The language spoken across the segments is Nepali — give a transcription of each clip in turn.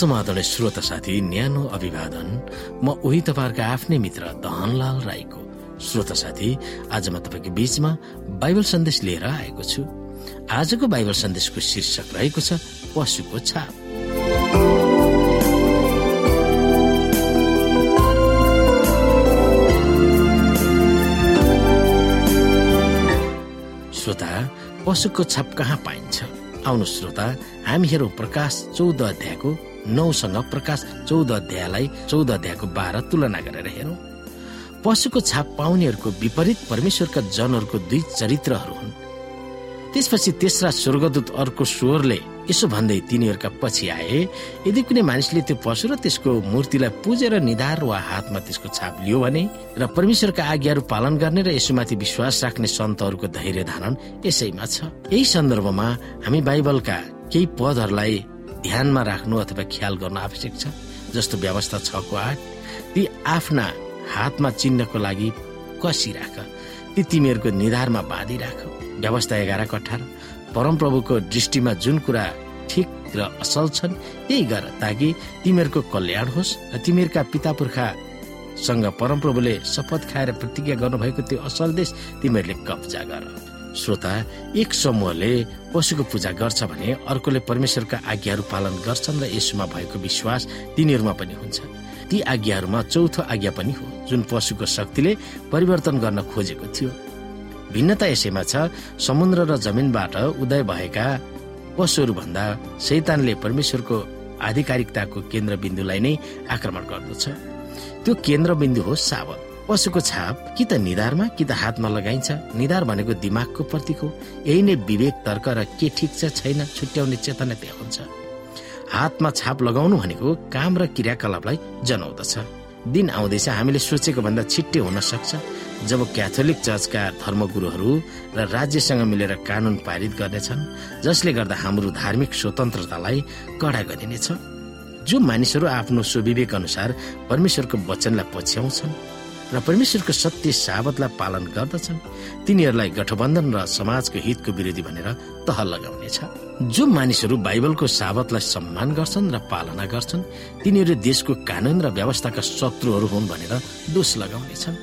समाधान श्रोत साथी न्यानो अभिवादन म उही तपाईँहरूका आफ्नै मित्र धनलाल राईको। श्रोत साथी आज म तपाईँको बीचमा बाइबल सन्देश लिएर आएको छु। आजको बाइबल सन्देशको शीर्षक रहेको छ पशुको छाप। श्रोता पशुको छाप कहाँ पाइन्छ? आउनु श्रोता हामी हेरौँ प्रकाश चौध अध्यायको नौसँग प्रकाश चौध अध्यायलाई चौध अध्यायको बाह्र तुलना गरेर हेरौँ। पशुको छाप पाउनेहरूको विपरीत परमेश्वरका जनहरूको दुई चरित्रहरू हुन्। त्यसपछि तेस्रा स्वर्गदूत अर्को स्वरले यसो भन्दै तिनीहरूका पछि आए यदि कुनै मानिसले त्यो पशु र त्यसको मूर्तिलाई पुजेर निधार वा हातमा त्यसको छाप लियो भने र परमेश्वरका आज्ञाहरू पालन गर्ने र यसोमाथि विश्वास राख्ने सन्तहरूको धैर्य धारण यसैमा छ। यही सन्दर्भमा हामी बाइबलका केही पदहरूलाई ध्यानमा राख्नु अथवा ख्याल गर्न आवश्यक छ जस्तो व्यवस्था छको आठ ती आफ्ना हातमा चिन्हको लागि कसी राख ती तिमीहरूको निधारमा बाँधिराख व्यवस्था एघारको अठार परमप्रभुको दृष्टिमा जुन कुरा ठिक र असल छन् त्यही गर ताकि तिमीहरूको कल्याण होस् र तिमीहरूका पिता पुर्खासँग परमप्रभुले शपथ खाएर प्रतिज्ञा गर्नुभएको त्यो असल देश तिमीहरूले कब्जा गर। श्रोता एक समूहले पशुको पूजा गर्छ भने अर्कोले परमेश्वरका आज्ञाहरू पालन गर्छन् र यसमा भएको विश्वास तिनीहरूमा पनि हुन्छ। ती आज्ञाहरूमा चौथो आज्ञा पनि हो जुन पशुको शक्तिले परिवर्तन गर्न खोजेको थियो। भिन्नता यसैमा छ समुद्र र जमिनबाट उदय भएका पशुहरू भन्दा शैतानले परमेश्वरको आधिकारिकताको केन्द्रबिन्दुलाई नै आक्रमण गर्दछ। त्यो केन्द्रबिन्दु हो सावत पशुको छाप कि त निधारमा कि त हातमा लगाइन्छ? निधार भनेको दिमागको प्रतीक। हो यही नै विवेक तर्क र के ठिक छ छैन छुट्याउने चेतना त्यहाँ हुन्छ। हातमा छाप लगाउनु भनेको काम र क्रियाकलापलाई जनाउँदछ। दिन आउँदैछ हामीले सोचेको भन्दा छिट्टै हुन सक्छ। जब क्याथोलिक चर्चका धर्मगुरुहरू र राज्यसँग मिलेर कानून पारित गर्नेछन् जसले गर्दा हाम्रो धार्मिक स्वतन्त्रतालाई कडा गरिनेछ। जो मानिसहरू आफ्नो स्वविवेक अनुसार परमेश्वरको वचनलाई पछ्याउँछन् र परमेश्वरको सत्य साबतलाई पालन गर्दछन्। तिनीहरूलाई गठबन्धन र समाजको हितको विरोधी भनेर तह लगाउनेछ जो मानिसहरू बाइबलको साबतलाई सम्मान गर्छन् र पालना गर्छन् तिनीहरू देशको कानून र व्यवस्थाका शत्रुहरू हुन् भनेर दोष लगाउनेछन्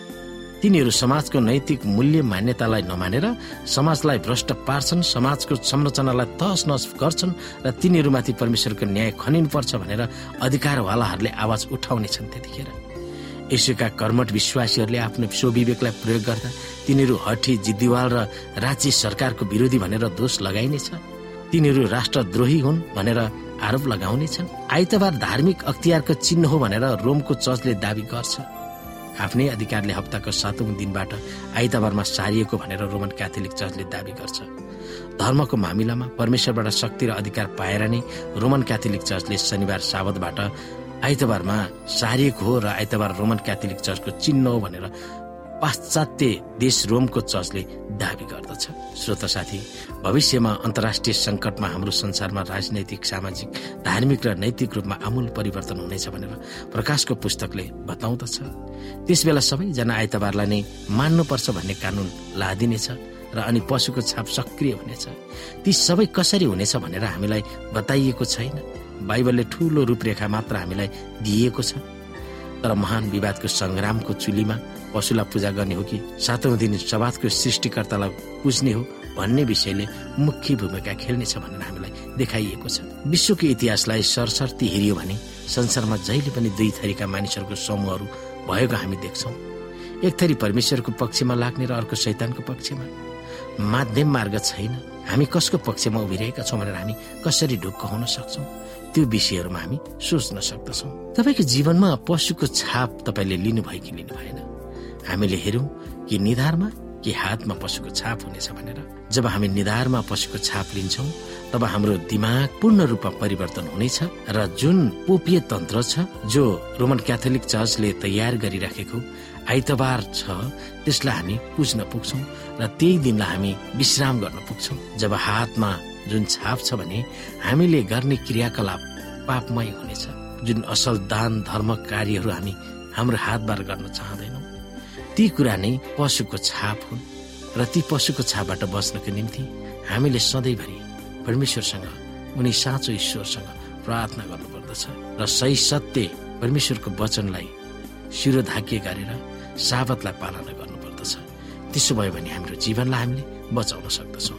तिनीहरू समाजको नैतिक मूल्य मान्यतालाई नमानेर समाजलाई भ्रष्ट पार्छन् समाजको संरचनालाई तहस नहस गर्छन् र तिनीहरूमाथि परमेश्वरको न्याय खनिनुपर्छ भनेर अधिकारवालाहरूले आवाज उठाउनेछन् त्यतिखेर। यसोका कर्मठ विश्वासीहरूले आफ्नो स्वविवेकलाई प्रयोग गर्दा तिनीहरू हठी जिद्दिवाल र राज्य सरकारको विरोधी भनेर दोष लगाइनेछ। तिनीहरू राष्ट्रद्रोही हुन् भनेर आरोप लगाउनेछन्। आइतबार धार्मिक अख्तियारको चिन्ह हो भनेर रोमको चर्चले दावी गर्छ। आफ्नै अधिकारले हप्ताको सातौं दिनबाट आइतबारमा सारिएको भनेर रोमन क्याथोलिक चर्चले दावी गर्छ। धर्मको मामिलामा परमेश्वरबाट शक्ति र अधिकार पाएर नै रोमन क्याथोलिक चर्चले शनिबार साबतबाट आइतबारमा सारिएको हो र आइतबार रोमन क्याथोलिक चर्चको चिन्ह हो भनेर पाश्चात्य देश रोमको चर्चले दावी गर्दछ। श्रोत साथी भविष्यमा अन्तर्राष्ट्रिय संकटमा हाम्रो संसारमा राजनैतिक सामाजिक धार्मिक र नैतिक रूपमा आमूल परिवर्तन हुनेछ भनेर प्रकाशको पुस्तकले बताउँदछ। त्यस बेला सबैजना आइतबारलाई नै मान्नुपर्छ भन्ने कानून लादिनेछ र अनि पशुको छाप सक्रिय हुनेछ। ती सबै कसरी हुनेछ भनेर हामीलाई बताइएको छैन। बाइबलले ठूलो रूपरेखा मात्र हामीलाई दिइएको छ। तर महान विवादको संग्रामको चुलीमा पशुलाई पूजा गर्ने हो कि सातौं दिन सवादको सृष्टिकर्तालाई पुज्ने हो भन्ने विषयले मुख्य भूमिका खेल्नेछ भनेर हामीलाई देखाइएको छ। विश्वको इतिहासलाई सरसर्ती हेरियो भने संसारमा जहिले पनि दुई थरीका मानिसहरूको समूहहरू भएको हामी देख्छौँ। एक थरी परमेश्वरको पक्षमा लाग्ने र अर्को शैतानको पक्षमा। माध्यम मार्ग छैन। हामी कसको पक्षमा उभिरहेका छौँ भनेर हामी कसरी ढुक्क हुन सक्छौँ? त्यो विषयहरूमा हामी सोच्न सक्दछौँ। तपाईँको जीवनमा पशुको छाप तपाईँले लिनुभयो कि लिनु भएन हामीले हेरौँ कि निधारमा कि हातमा पशुको छाप हुनेछ भनेर। जब हामी निधारमा पशुको छाप लिन्छौँ तब हाम्रो दिमाग पूर्ण रूपमा परिवर्तन हुनेछ र जुन पोपीय तन्त्र छ जो रोमन क्याथोलिक चर्चले तयार गरिराखेको आइतबार छ त्यसलाई हामी पुज्न पुग्छौँ र त्यही दिनलाई हामी विश्राम गर्न पुग्छौँ। जब हातमा जुन छाप छ भने हामीले गर्ने क्रियाकलाप पापमय हुनेछ जुन असल दान धर्म कार्यहरू हामी हाम्रो हातबाट गर्न चाहँदैनौँ। ती कुरा नै पशुको छाप हुन् र ती पशुको छापबाट बच्नको निम्ति हामीले सधैँभरि परमेश्वरसँग उनी साँचो ईश्वरसँग प्रार्थना गर्नुपर्दछ र सही सत्य परमेश्वरको वचनलाई शिरो धाकिए गरेर साबतलाई पालना गर्नुपर्दछ। त्यसो भयो भने हाम्रो जीवनलाई हामीले बचाउन सक्दछौँ।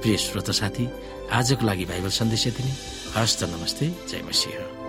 प्रिय श्रोत साथी आजको लागि बाइबल सन्देश यति नै। हस्त नमस्ते जय मसिंह।